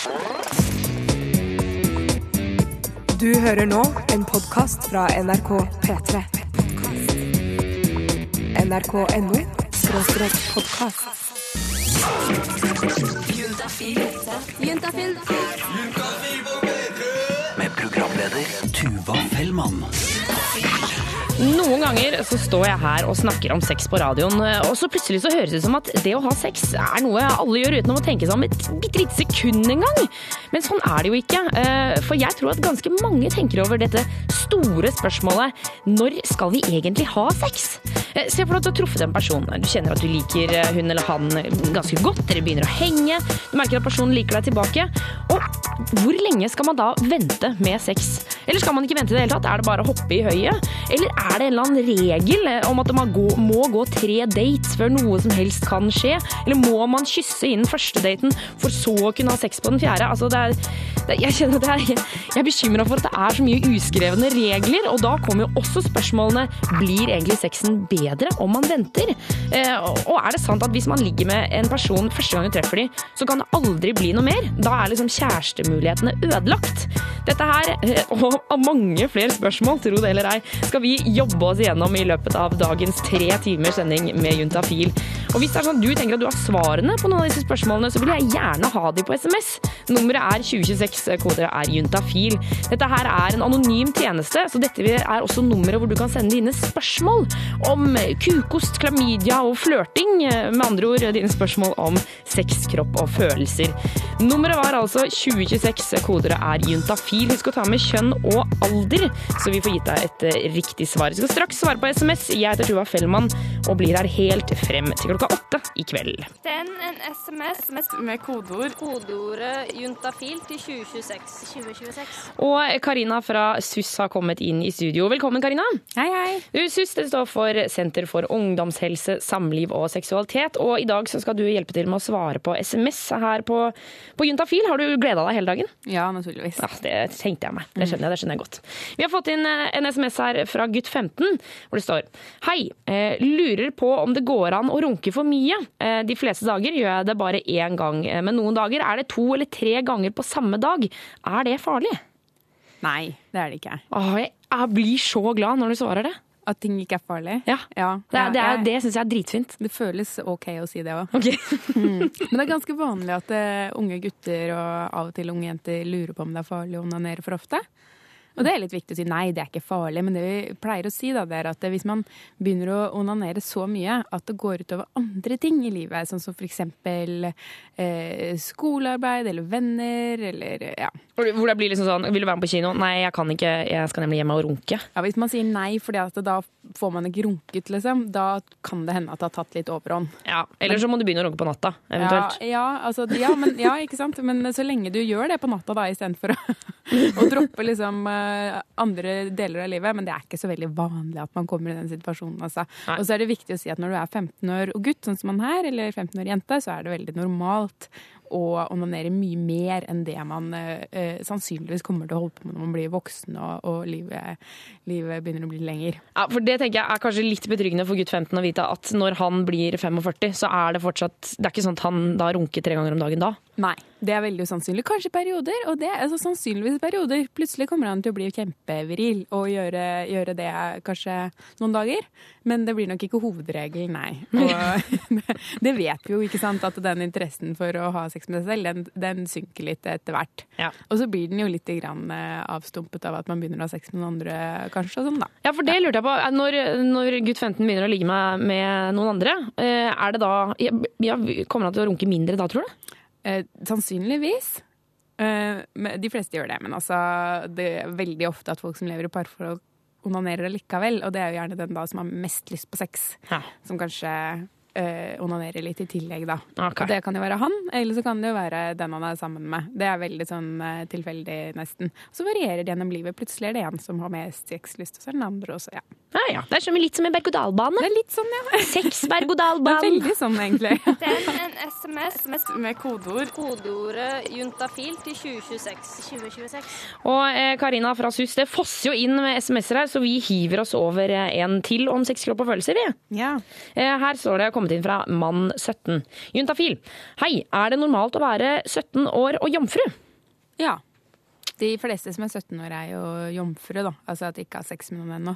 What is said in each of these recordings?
Du hører nå en podkast fra NRK P3. NRK.no skråstrek podkast. Med programleder Tuva Fellmann. Noen ganger så står jeg her og snakker om sex på radioen, og så plutselig så høres det ut som at det å ha sex er noe alle gjør uten å tenke seg om et bitte lite sekund engang. Men sånn er det jo ikke. eh, For jeg tror at ganske mange tenker over dette store spørsmålet når skal vi egentlig ha sex? Eh, Se for deg at du har truffet en person. Du kjenner at du liker eh, hun eller han ganske godt. Dere begynner å henge. Du merker at personen liker deg tilbake. Og hvor lenge skal man da vente med sex? Eller skal man ikke vente i det hele tatt? Er det bare å hoppe i høyet? Eller er det en eller annen regel eh, om at man må gå tre dates før noe som helst kan skje? Eller må man kysse innen første daten for så å kunne ha sex på den fjerde? Altså, det er, det, jeg kjenner at det er, jeg er bekymra for at det er så mye uskrevne regler, og da kommer jo også spørsmålene blir egentlig sexen bedre om man venter? Eh, og er det sant at hvis man ligger med en person første gang du treffer dem, så kan det aldri bli noe mer? Da er liksom kjærestemulighetene ødelagt. Dette her, eh, og mange flere spørsmål, tro det eller ei, skal vi jobbe oss igjennom i løpet av dagens tre timers sending med Juntafil. Og hvis det er sånn at du tenker at du har svarene på noen av disse spørsmålene, så vil jeg gjerne ha de på SMS. Nummeret er 2026, kodet er juntafil. Dette her er en anonym tjeneste, så dette er også nummeret hvor du kan sende dine spørsmål om kukost, klamydia og flørting. Med andre ord dine spørsmål om sex, kropp og følelser. Nummeret var altså 2026, kodet er juntafil. Husk å ta med kjønn og alder, så vi får gitt deg et riktig svar. Du skal straks svare på SMS. Jeg heter Tuva Fellmann og blir her helt frem til klokka åtte i kveld. Send en SMS, med kodeord. Kodeordet juntafil til 2026. 2026. Og Karina fra SUS har kommet inn i studio. Velkommen, Karina. Hei, hei. Du, SUS det står for Senter for ungdomshelse, samliv og seksualitet. Og i dag så skal du hjelpe til med å svare på SMS her på, på Juntafil. Har du gleda deg hele dagen? Ja, naturligvis. Ja, Det tenkte jeg meg. Det skjønner jeg, det skjønner jeg godt. Vi har fått inn eh, en SMS her fra gutt 15, hvor det står Hei, eh, lurer på om det går an å runke for mye. Eh, de fleste dager gjør jeg det bare én gang, eh, men noen dager er det to eller tre ganger på samme dag. Er det farlig? Nei, det er det ikke. Åh, jeg, jeg blir så glad når du svarer det. At ting ikke er farlig. Ja, Ja, Det, det, er- det syns jeg er dritfint. det føles OK å si det òg. Ok. Men det er ganske vanlig at eh, unge gutter og av og til unge jenter lurer på om det er farlig å onanere for ofte. Og det er litt viktig å si nei, det er ikke farlig, men det vi pleier å si, da, det er at hvis man begynner å onanere så mye at det går utover andre ting i livet, sånn som eksempel eh, skolearbeid eller venner eller ja. Hvor det blir liksom sånn Vil du være med på kino? Nei, jeg kan ikke. Jeg skal nemlig hjem og runke. Ja, Hvis man sier nei fordi at da får man ikke runket, liksom, da kan det hende at det har tatt litt overhånd. Ja, Eller så må du begynne å runke på natta, eventuelt. ja, altså, ja, men, ja, ikke sant? Men så lenge du gjør det på natta da, istedenfor å, å droppe liksom eh, andre deler av livet. Men det er ikke så veldig vanlig at man kommer i den situasjonen. Altså. Og så er det viktig å si at når du er 15 år og gutt, sånn som man her, eller 15 år jente, så er det veldig normalt å onanere mye mer enn det man eh, eh, sannsynligvis kommer til å holde på med når man blir voksen og, og livet, livet begynner å bli lenger. Ja, for Det tenker jeg er kanskje litt betryggende for gutt 15 å vite at når han blir 45, så er det fortsatt Det er ikke sånn at han da runker tre ganger om dagen da. Nei, det er veldig usannsynlig. Kanskje perioder, og det er altså sannsynligvis perioder. Plutselig kommer han til å bli kjempeviril og gjøre, gjøre det kanskje noen dager. Men det blir nok ikke hovedregelen, nei. Og det, vet vi jo, ikke sant, at den interessen for å ha sex med seg selv, den, den synker litt etter hvert. Ja. Og så blir den jo litt grann eh, avstumpet av at man begynner å ha sex med noen andre, kanskje, og sånn da. Ja, for det lurte jeg på. Når, når gutt 15 begynner å ligge med, med noen andre, eh, er det da ja, Kommer han til å runke mindre da, tror du? Eh, sannsynligvis. Eh, de fleste gjør det, men altså, det er veldig ofte at folk som lever i parforhold, onanerer likevel. Og det er jo gjerne den da som har mest lyst på sex, Ja. som kanskje eh, onanere litt i tillegg, da. Okay. Og det kan jo være han, eller så kan det jo være den han er sammen med. Det er veldig sånn eh, tilfeldig, nesten. Så varierer det gjennom livet. Plutselig er det en som har mest sexlyst, og så er den andre også, ja. Ja, ja. Det er som litt som en berg-og-dal-bane. Det er litt sånn, ja. Sex Det er berg-og-dal-banen. veldig sånn, egentlig. Send en SMS med kodeord. Kodeordet juntafil til 2026. 2026. Og eh, Karina fra SUS, det fosser jo inn med SMS-er her, så vi hiver oss over eh, en til om sex, kropp og følelser. Vi. Ja. Eh, her står det kommet inn fra mann 17. Juntafil. Hei, er det normalt å være 17 år og jomfru? Ja. De fleste som er 17 år, er jo jomfru, da. Altså at de ikke har sex med noen ennå.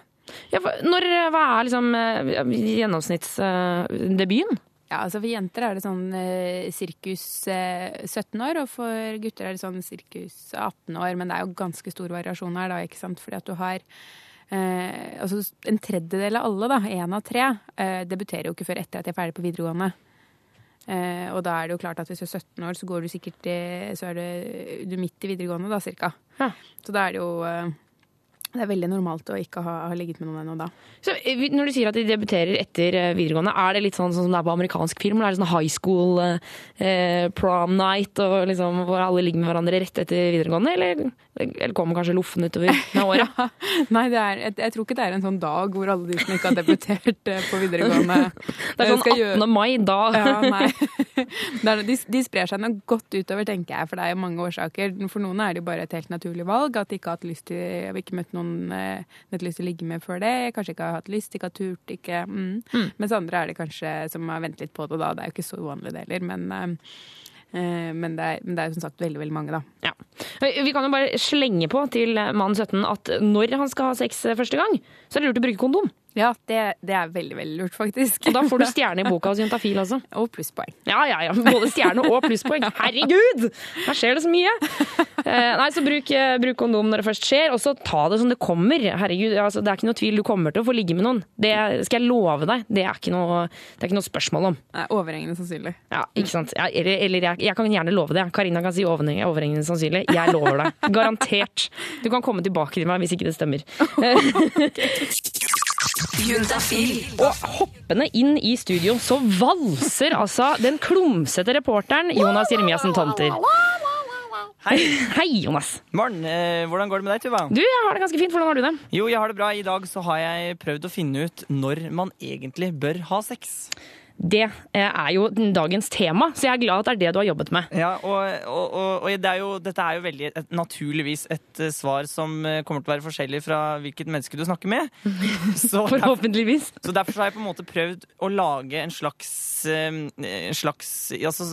Ja, når, hva er liksom eh, gjennomsnittsdebuten? Ja, altså For jenter er det sånn eh, sirkus eh, 17 år, og for gutter er det sånn sirkus 18 år. Men det er jo ganske stor variasjon her, da, ikke sant? Fordi at du har eh, altså En tredjedel av alle, da, én av tre, eh, debuterer jo ikke før etter at de er ferdig på videregående. Eh, og da er det jo klart at hvis du er 17 år, så går du sikkert Så er det, du midt i videregående, da, cirka. Ja. Så da er det jo eh, Det er veldig normalt å ikke ha, ha ligget med noen ennå da. Så, eh, når du sier at de debuterer etter eh, videregående, er det litt sånn, sånn som det er på amerikansk film? Eller er det sånn high school eh, prom night og liksom, hvor alle ligger med hverandre rett etter videregående? Eller, eller kommer kanskje loffen utover med året? Nei, det er, jeg, jeg tror ikke det er en sånn dag hvor alle de som ikke har debutert eh, på videregående Det er sånn skal gjøre- 18. mai, da Ja, nei. De, de sprer seg noe godt utover, tenker jeg, for det er jo mange årsaker. For noen er det jo bare et helt naturlig valg, at de ikke har hatt lyst til har ikke møtt noen eh, de har hatt lyst til å ligge med før det, kanskje ikke har hatt lyst, ikke har turt, ikke mm. Mens andre er det kanskje som har ventet litt på det, da. Det er jo ikke så uvanlig det heller, men eh, eh, men det, er, men det er som sagt veldig veldig mange, da. Ja. Vi kan jo bare slenge på til mann 17 at når han skal ha sex første gang, så er det lurt å bruke kondom. Ja, det, det er veldig veldig lurt, faktisk. Og da får du stjerne i boka hos Juntafil også. Og plusspoeng. Ja, ja, ja. Både stjerne og plusspoeng. Herregud! Her skjer det så mye. Eh, nei, så bruk, eh, bruk kondom når det først skjer, og så ta det som det kommer. Herregud, altså, Det er ikke noe tvil, du kommer til å få ligge med noen. Det skal jeg love deg. Det er ikke noe, det er ikke noe spørsmål om. Det er overhengende sannsynlig. Ja, ikke sant? Ja, eller eller jeg, jeg kan gjerne love det. Karina kan si overheng- overhengende sannsynlig. Jeg lover deg. Garantert. Du kan komme tilbake til meg hvis ikke det stemmer. Juntafil. Og hoppende inn i studio så valser altså den klumsete reporteren Jonas Jeremiassen Tomter. Hei. Hei, Jonas. Morgen. Eh, hvordan går det med deg, Tuva? Du, jeg har det ganske fint. Hvordan har du det? Jo, jeg har det bra. I dag så har jeg prøvd å finne ut når man egentlig bør ha sex. Det eh, er jo dagens tema, så jeg er glad at det er det du har jobbet med. Ja, og, og, og, det er jo, dette er jo veldig et, naturligvis et eh, svar som eh, kommer til å være forskjellig fra hvilket menneske du snakker med. Så, derfor, Forhåpentligvis. så derfor har jeg på en måte prøvd å lage en slags, en slags altså,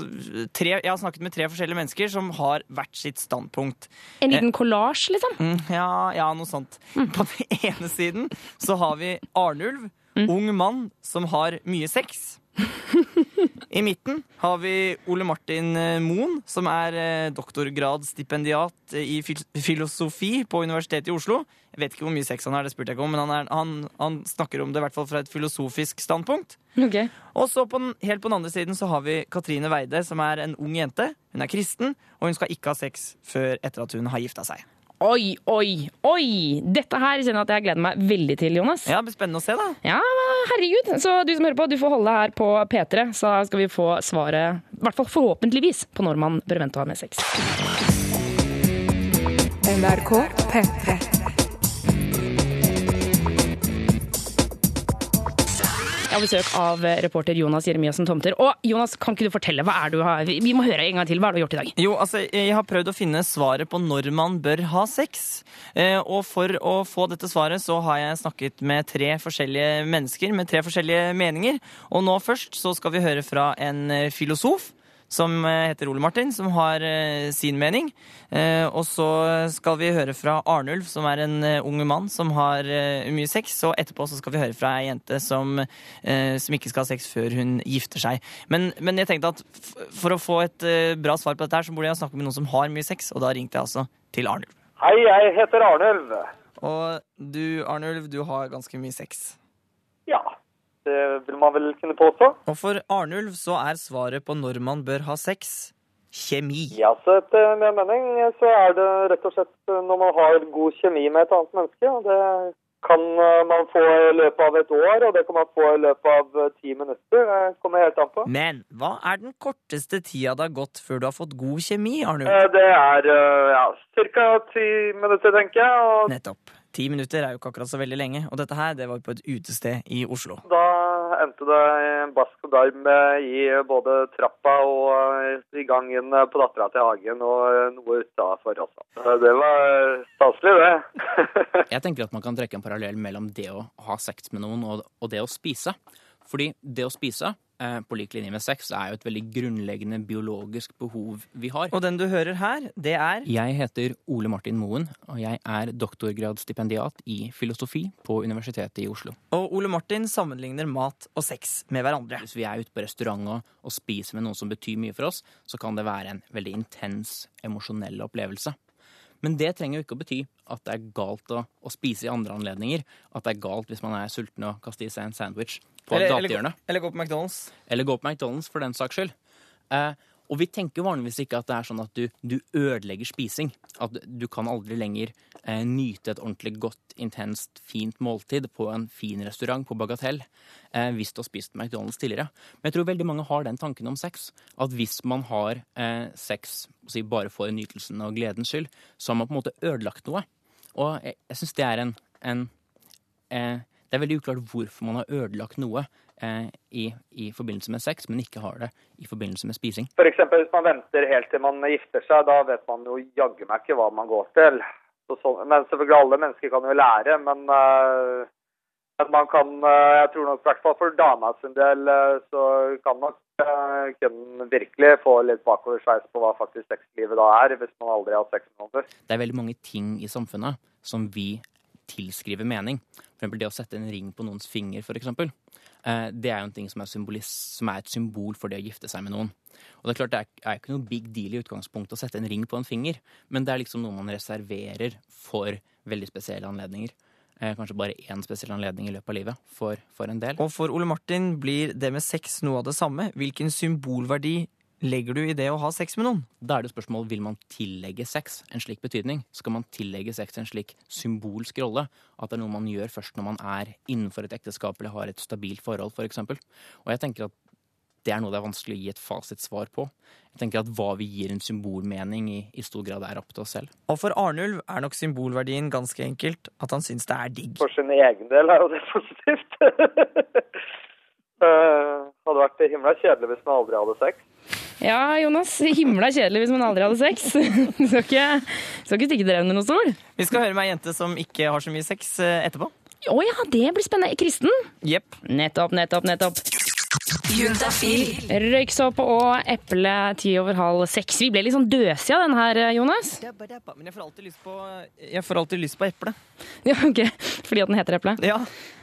tre, Jeg har snakket med tre forskjellige mennesker som har hvert sitt standpunkt. En liten kollasj, liksom. Mm, ja, ja, noe sånt. På den ene siden så har vi Arnulf, ung mann som har mye sex. I midten har vi Ole Martin eh, Moen, som er eh, doktorgradsstipendiat i filosofi på Universitetet i Oslo. Jeg vet ikke hvor mye sex han har, det spurte jeg ikke om, men han, er, han, han snakker om det i hvert fall fra et filosofisk standpunkt. Okay. Og så på den, helt på den andre siden så har vi Katrine Weide, som er en ung jente. Hun er kristen, og hun skal ikke ha sex før etter at hun har gifta seg. Oi, oi, oi! Dette her kjenner jeg at jeg gleder meg veldig til, Jonas. Ja, det blir spennende å se, da. Ja, herregud. Så du som hører på, du får holde deg her på P3, så skal vi få svaret, i hvert fall forhåpentligvis, på når man bør vente å ha med sex. NRK P3. Jeg har besøk av reporter Jonas Jeremiassen Tomter. Og Jonas, kan ikke du fortelle, hva er du har Vi må høre en gang til. Hva har du gjort i dag? Jo, altså, Jeg har prøvd å finne svaret på når man bør ha sex. Eh, og for å få dette svaret så har jeg snakket med tre forskjellige mennesker med tre forskjellige meninger. Og nå først så skal vi høre fra en eh, filosof som eh, heter Ole Martin, som har eh, sin mening. Eh, og så skal vi høre fra Arnulf, som er en ung mann som har mye sex. Og etterpå så skal vi høre fra ei jente som, som ikke skal ha sex før hun gifter seg. Men, men jeg tenkte at for å få et bra svar på dette her, så burde jeg snakke med noen som har mye sex, og da ringte jeg altså til Arnulf. Hei, jeg heter Arnulf. Og du, Arnulf, du har ganske mye sex. Ja, det vil man vel kunne påstå. Og for Arnulf så er svaret på når man bør ha sex, kjemi. Ja, så etter min mening så er det rett og slett når man har god kjemi med et annet menneske. og Det kan eh, man få i løpet av et år, og det kan man få i løpet av eh, ti minutter. Det kommer helt an på. Men hva er den korteste tida det har gått før du har fått god kjemi, Arnulf? Eh, Det er eh, ja, ca. ti minutter, tenker jeg. og Nettopp. Ti minutter er jo ikke akkurat så veldig lenge, og dette her det var på et utested i Oslo. Da endte det en bask og darm eh, i både trappa og eh, i gangen eh, på dattera til Hagen, og noe utafor også. Det var staselig, det. Jeg tenker at man kan trekke en parallell mellom det å ha sex med noen og, og det å spise. Fordi det å spise, eh, på lik linje med sex, er jo et veldig grunnleggende biologisk behov vi har. Og den du hører her, det er Jeg heter Ole Martin Moen, og jeg er doktorgradsstipendiat i filosofi på Universitetet i Oslo. Og Ole Martin sammenligner mat og sex med hverandre. Hvis vi er ute på restaurant og, og spiser med noen som betyr mye for oss, så kan det være en veldig intens, emosjonell opplevelse. Men det trenger jo ikke å bety at det er galt å, å spise i andre anledninger. At det er galt hvis man er sulten og kaster i seg en sandwich på Eller, eller, eller gå på McDonald's. Eller gå på McDonald's for den saks skyld. Eh, og vi tenker vanligvis ikke at det er sånn at du, du ødelegger spising. At du kan aldri lenger eh, nyte et ordentlig godt, intenst, fint måltid på en fin restaurant på Bagatell eh, hvis du har spist McDonald's tidligere. Men jeg tror veldig mange har den tanken om sex. At hvis man har eh, sex si, bare for nytelsen og gledens skyld, så har man på en måte ødelagt noe. Og jeg, jeg syns det er en, en eh, Det er veldig uklart hvorfor man har ødelagt noe eh, i, i forbindelse med sex, men ikke har det i forbindelse med spising. Eksempel hvis man venter helt til man gifter seg, da vet man jo jaggu meg ikke hva man går til. Så så, men selvfølgelig alle mennesker kan jo lære, men, uh, men man kan uh, Jeg tror nok i hvert fall for dama sin del uh, så kan nok kunne virkelig få litt bakoversveis på hva faktisk sexlivet da er, hvis man aldri har hatt sex med noen før. Det er veldig mange ting i samfunnet som vi tilskriver mening. For det å sette en ring på noens finger, for eksempel. Eh, det er jo en ting som er, som er et symbol for det å gifte seg med noen. Og det er klart, det er ikke noe big deal i utgangspunktet å sette en ring på en finger, men det er liksom noe man reserverer for veldig spesielle anledninger. Eh, kanskje bare én spesiell anledning i løpet av livet for, for en del. Og for Ole Martin blir det med sex noe av det samme. Hvilken symbolverdi legger du i det å ha sex med noen? Da er det spørsmål vil man tillegge sex en slik betydning. Skal man tillegge sex en slik symbolsk rolle? At det er noe man gjør først når man er innenfor et ekteskap eller har et stabilt forhold, f.eks. Og jeg tenker at det er noe det er vanskelig å gi et fasitsvar på. Jeg tenker at Hva vi gir en symbolmening i, i stor grad er opp til oss selv. Og for Arnulf er nok symbolverdien ganske enkelt at han syns det er digg. For sin egen del er jo det positivt. Uh, hadde vært himla kjedelig hvis man aldri hadde sex. Ja, Jonas. Himla kjedelig hvis man aldri hadde sex. Du skal ikke, skal ikke stikke dere under noen stol. Vi skal høre med ei jente som ikke har så mye sex eh, etterpå. Å ja, det blir spennende. Kristen? Jepp. Nettopp, nettopp, nettopp. Juntafil. Røyksopp og eple ti over halv seks. Vi ble litt sånn døsige av den her, Jonas. Men jeg får alltid lyst på, jeg får alltid lyst på eple. Ja, ok. Fordi at den heter eple? Ja.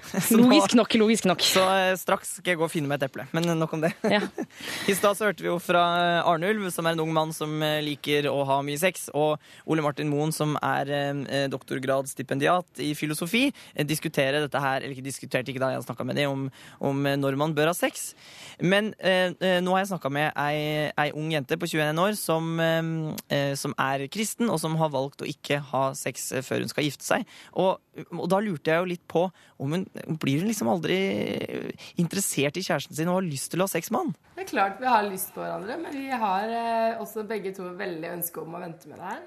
Logisk nok, logisk nok. Så eh, straks skal jeg gå og finne meg et eple. Men nok om det. Ja. I stad så hørte vi jo fra Arnulf, som er en ung mann som eh, liker å ha mye sex, og Ole Martin Moen, som er eh, doktorgradsstipendiat i filosofi, eh, diskutere dette her Eller ikke diskuterte ikke da jeg snakka med dem, om, om eh, når man bør ha sex. Men eh, eh, nå har jeg snakka med ei, ei ung jente på 21 år som, eh, eh, som er kristen, og som har valgt å ikke ha sex eh, før hun skal gifte seg. Og, og da lurte jeg jo litt på om hun blir hun liksom aldri interessert i kjæresten sin og har lyst til å ha sex med han. Det er klart vi har lyst på hverandre, men vi har eh, også begge to veldig ønske om å vente med det her.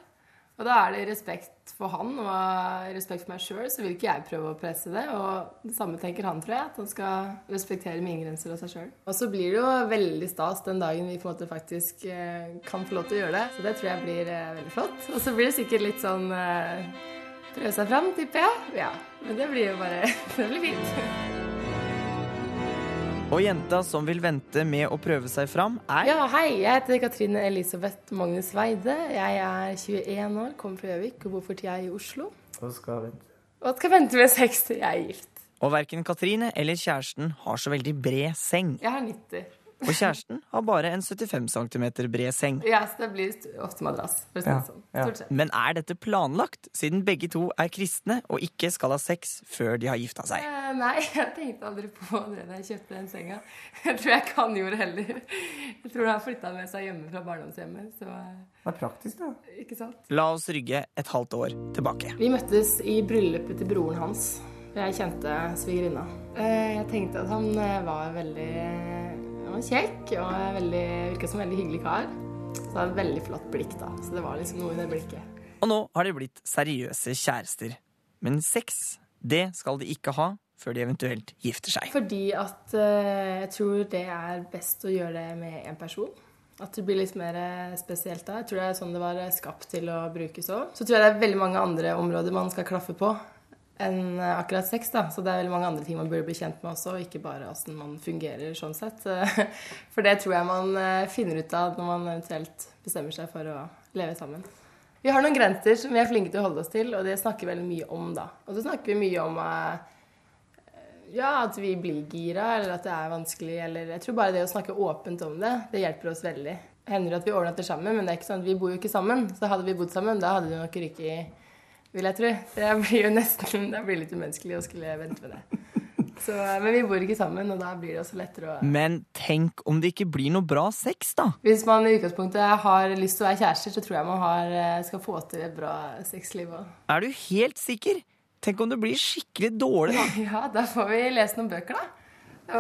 Og da er det respekt for han og respekt for meg sjøl, så vil ikke jeg prøve å presse det. Og det samme tenker han, tror jeg, at han skal respektere mine grenser og seg sjøl. Og så blir det jo veldig stas den dagen vi på en måte faktisk eh, kan få lov til å gjøre det. Så det tror jeg blir eh, veldig flott. Og så blir det sikkert litt sånn prøve seg fram, tipper jeg. Ja. Men det blir jo bare Det blir fint. Og jenta som vil vente med å prøve seg fram, er Ja, hei. Jeg heter Katrine Elisabeth Magnus Weide. Jeg er 21 år, kommer fra Gjøvik og bor for tida i Oslo. Og skal vente. Og skal vente med sex til jeg er gift. Og verken Katrine eller kjæresten har så veldig bred seng. Jeg har 90. Og kjæresten har bare en 75 cm bred seng. Ja, så det blir ofte madrass. For å si det sånn. Stort sett. Men er dette planlagt, siden begge to er kristne og ikke skal ha sex før de har gifta seg? Eh, nei, jeg tenkte aldri på det da jeg kjøpte den senga. Jeg tror jeg kan gjorde heller. Jeg tror han har flytta med seg hjemme fra barndomshjemmet. Så Det er praktisk, da. ikke sant. La oss rygge et halvt år tilbake. Vi møttes i bryllupet til broren hans. Jeg kjente svigerinna. Eh, Jeg tenkte at han eh, var veldig Han var kjekk og veldig, virka som en veldig hyggelig kar. Så hadde veldig flott blikk, da. Så det var liksom noe i det blikket. Og nå har de blitt seriøse kjærester. Men sex, det skal de ikke ha før de eventuelt gifter seg. Fordi at eh, jeg tror det er best å gjøre det med én person. At det blir litt mer eh, spesielt da. Jeg tror det er sånn det var skapt til å brukes òg. Så tror jeg det er veldig mange andre områder man skal klaffe på enn eh, akkurat sex, da. Så det er veldig mange andre ting man burde bli kjent med også, og ikke bare åssen man fungerer sånn sett. For det tror jeg man eh, finner ut av når man eventuelt bestemmer seg for å leve sammen. Vi har noen grenser som vi er flinke til å holde oss til, og det snakker vi veldig mye om, da. Og så snakker vi mye om eh, ja, at vi blir gira, eller at det er vanskelig, eller Jeg tror bare det å snakke åpent om det, det hjelper oss veldig. Hender det at vi overnatter sammen, men det er ikke sånn at vi bor jo ikke sammen. Så hadde vi bodd sammen, da hadde det nok ryket vil jeg tro. Det blir jo nesten Det blir litt umenneskelig å skulle vente med det. Så, men vi bor ikke sammen, og da blir det også lettere å Men tenk om det ikke blir noe bra sex, da. Hvis man i utgangspunktet har lyst til å være kjærester, så tror jeg man har, eh, skal få til et bra sexliv òg. Er du helt sikker? Tenk om det blir skikkelig dårlig, da. Ja, da får vi lese noen bøker, da.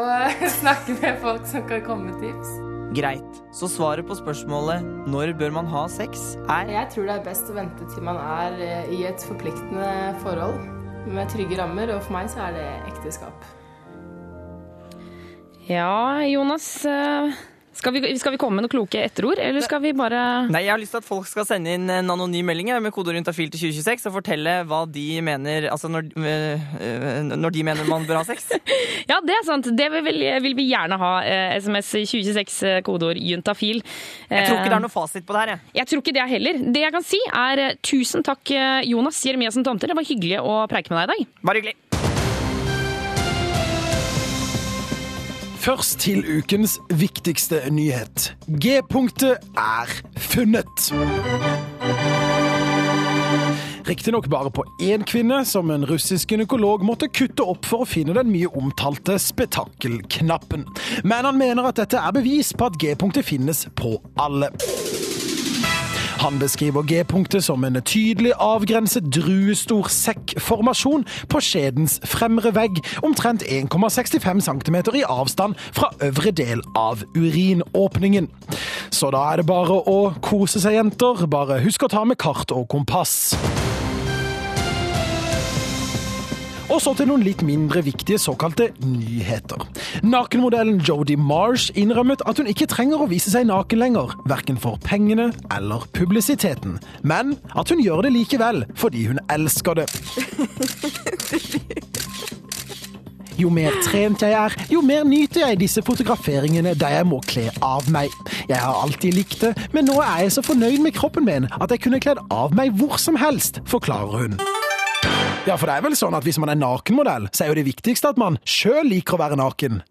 Og snakke med folk som kan komme med tips. Greit. Så svaret på spørsmålet 'når bør man ha sex?' er Jeg tror det er best å vente til man er eh, i et forpliktende forhold med trygge rammer, og for meg så er det ekteskap. Ja, Jonas. Eh, Skal vi, skal vi komme med noen kloke etterord, eller skal vi bare Nei, jeg har lyst til at folk skal sende inn en anonym melding med kodeord juntafil til 2026 og fortelle hva de mener Altså når, øh, øh, når de mener man bør ha sex. Ja, det er sant. Det vil, vil vi gjerne ha. Eh, SMS 2026, eh, kodeord juntafil. Jeg tror ikke det er noe fasit på det her, jeg. Jeg tror ikke det heller. Det jeg kan si er eh, tusen takk, eh, Jonas Jeremiassen Tomter. Det var hyggelig å preike med deg i dag. Bare hyggelig. Først til ukens viktigste nyhet. G-punktet er funnet. Riktignok bare på én kvinne, som en russisk gynekolog måtte kutte opp for å finne den mye omtalte spetakkelknappen. Men han mener at dette er bevis på at G-punktet finnes på alle. Han beskriver G-punktet som en tydelig avgrenset druestor sekkformasjon på skjedens fremre vegg, omtrent 1,65 cm i avstand fra øvre del av urinåpningen. Så da er det bare å kose seg, jenter. Bare husk å ta med kart og kompass. Og så til noen litt mindre viktige såkalte nyheter. Nakenmodellen Jodie Marsh innrømmet at hun ikke trenger å vise seg naken lenger, verken for pengene eller publisiteten, men at hun gjør det likevel fordi hun elsker det. Jo mer trent jeg er, jo mer nyter jeg disse fotograferingene der jeg må kle av meg. Jeg har alltid likt det, men nå er jeg så fornøyd med kroppen min at jeg kunne kledd av meg hvor som helst, forklarer hun. Ja, for det er vel sånn at hvis man er nakenmodell, så er jo det viktigste at man sjøl liker å være naken.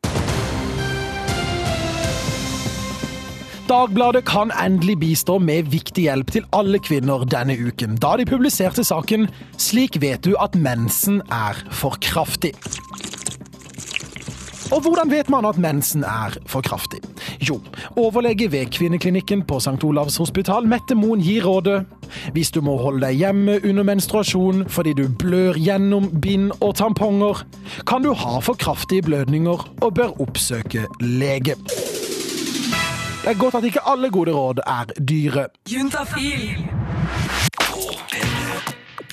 Dagbladet kan endelig bistå med viktig hjelp til alle kvinner denne uken, da de publiserte saken 'Slik vet du at mensen er for kraftig'. Og hvordan vet man at mensen er for kraftig? Jo, overlege ved kvinneklinikken på St. Olavs hospital, Mette Moen, gir rådet hvis du må holde deg hjemme under menstruasjon fordi du blør gjennom bind og tamponger, kan du ha for kraftige blødninger og bør oppsøke lege. Det er godt at ikke alle gode råd er dyre. Juntafil.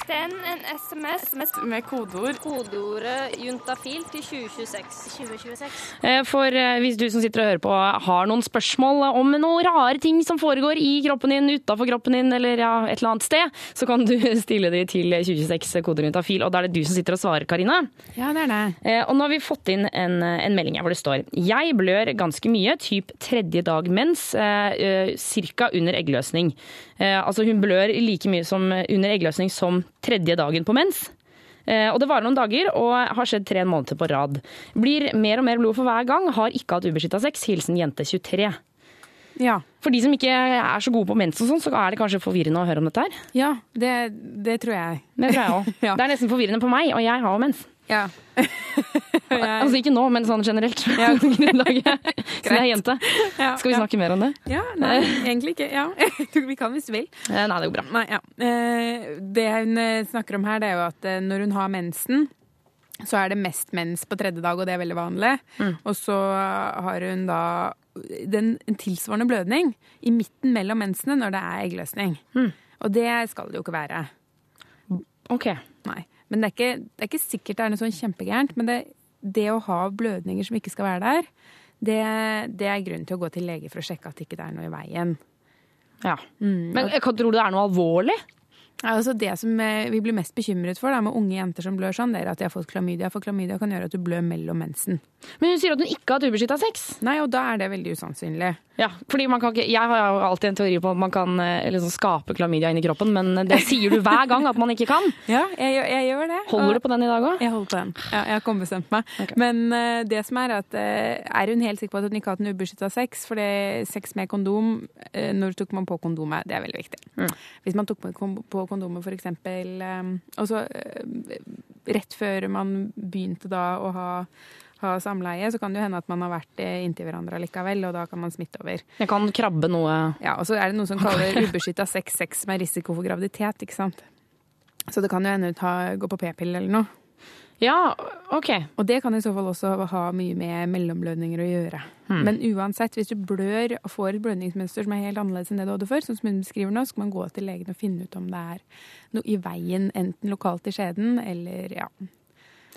Send en SMS med kodeord. Kodeordet juntafil til 2026. 2026. Eh, For eh, hvis du som sitter og hører på har noen spørsmål om noen rare ting som foregår i kroppen din, utafor kroppen din eller ja, et eller annet sted, så kan du stille de til 2026 koderuntafil, og da er det du som sitter og svarer, Karina. Ja, det er det. Eh, Og nå har vi fått inn en, en melding her hvor det står Jeg blør ganske mye, typ tredje dag mens, cirka under eggløsning. Eh, altså hun blør like mye som under eggløsning som tredje dagen på mens. Eh, Og det varer noen dager og har skjedd tre måneder på rad. Blir mer og mer blod for hver gang, har ikke hatt ubeskytta sex. Hilsen jente 23. Ja. For de som ikke er så gode på mens og sånn, så er det kanskje forvirrende å høre om dette her. Ja, det, det tror jeg. Det tror jeg òg. Ja. Det er nesten forvirrende på meg, og jeg har jo mens. Ja. Altså ikke nå, men sånn generelt. Ja. Grunnlaget. Så det er jente. Ja, Skal vi ja. snakke mer om det? Ja, nei, egentlig ikke. Ja. Vi kan hvis du vil. Eh, Nei, det går bra. Nei, ja. Eh, Det hun eh, snakker om her, det er jo at når hun har mensen, så er det mest mens på tredje dag, og det er veldig vanlig. Og så har hun da den, en tilsvarende blødning i midten mellom mensene når det er eggløsning. Og det skal det jo ikke være. Ok. Nei. Men det er ikke, det er ikke sikkert det er noe sånn kjempegærent. Men det, det å ha blødninger som ikke skal være der, det, det er grunn til å gå til lege for å sjekke at det ikke er noe i veien. Ja. Mm, Men jeg kan- tror du det er noe alvorlig? Altså det som eh, vi blir mest bekymret for da, med unge jenter som blør sånn, det er at de har fått klamydia. For klamydia kan gjøre at du blør mellom mensen. Men hun sier at hun ikke har hatt ubeskytta sex. Nei, og da er det veldig usannsynlig. Ja, fordi man kan ikke, Jeg har jo alltid en teori på at man kan liksom skape klamydia inni kroppen, men det sier du hver gang at man ikke kan. Ja, jeg, jeg gjør det. Holder du på den i dag òg? Jeg holder på den. Ja, jeg har ikke ombestemt meg. Men uh, det som er at uh, er hun helt sikker på at hun ikke har hatt en ubeskytta sex? For det sex med kondom, uh, når tok man på kondomet? Det er veldig viktig. Hvis man tok på, kondomet for eksempel og så, rett før man begynte da å ha ha samleie, så kan det jo hende at man har vært eh, inntil hverandre likevel, og da kan man smitte over. Jeg kan krabbe noe Ja, og så er det noe som kaller ubeskytta sex, sex med risiko for graviditet, ikke sant. Så det kan jo hende hun går gå på p-pille eller noe. Ja, ok. Og det kan i så fall også ha mye med mellomblødninger å gjøre. Hmm. Men uansett, hvis du blør og får et blødningsmønster som er helt annerledes enn det du hadde før, sånn som hun beskriver nå, så skal man gå til legen og finne ut om det er noe i veien, enten lokalt i skjeden eller ja.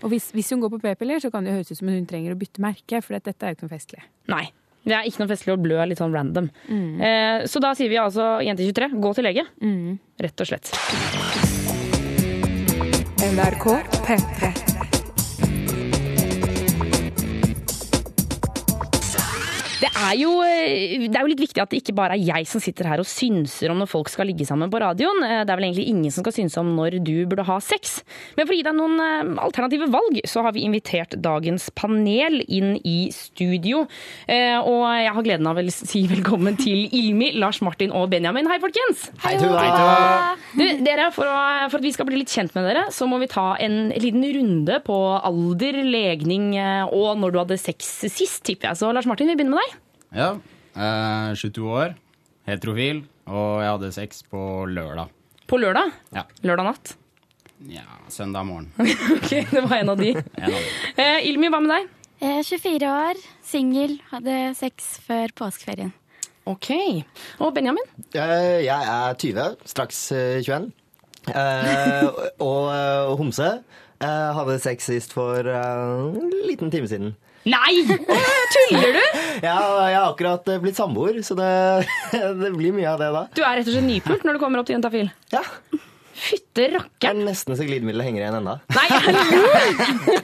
Og hvis, hvis hun går på p-piller, så kan det høres ut som hun trenger å bytte merke, for dette er jo ikke noe festlig. Nei. Det er ikke noe festlig å blø litt sånn random. Mm. Eh, så da sier vi altså jente 23, gå til lege. Mm. Rett og slett. NRK P3. Det er, jo, eh, det er jo litt viktig at det ikke bare er jeg som sitter her og synser om når folk skal ligge sammen på radioen. Eh, Det er vel egentlig ingen som skal synse om når du burde ha sex. Men for å gi deg noen eh, alternative valg, så har vi invitert dagens panel inn i studio. Eh, Og jeg har gleden av å si velkommen til Ilmi, Lars Martin og Benjamin. Hei, folkens! Hei, Tuva. Du, dere, for, å, for at vi skal bli litt kjent med dere, så må vi ta en liten runde på alder, legning og når du hadde sex sist, tipper jeg. Så Lars Martin, vi begynner med deg. Ja. Eh, 22 år, heterofil, og jeg hadde sex på lørdag. På lørdag? Ja. Lørdag natt? ja søndag morgen. ok, det var en av de. En av. Eh, Ilmi, hva med deg? Jeg er 24 år, singel, hadde sex før påskeferien. Ok. Og Benjamin? Eh, Jeg er 20, straks eh, 21. Eh, og eh, homse. Jeg hadde sex sist for eh, en liten time siden. Nei! Tuller du? Ja, jeg har akkurat eh, blitt samboer, så det, det blir mye av det da. Du er rett og slett nypult når du kommer opp til jentafil? Ja. Fytte rakkeren! Nesten så glidemiddelet henger igjen enda. Nei, hallo!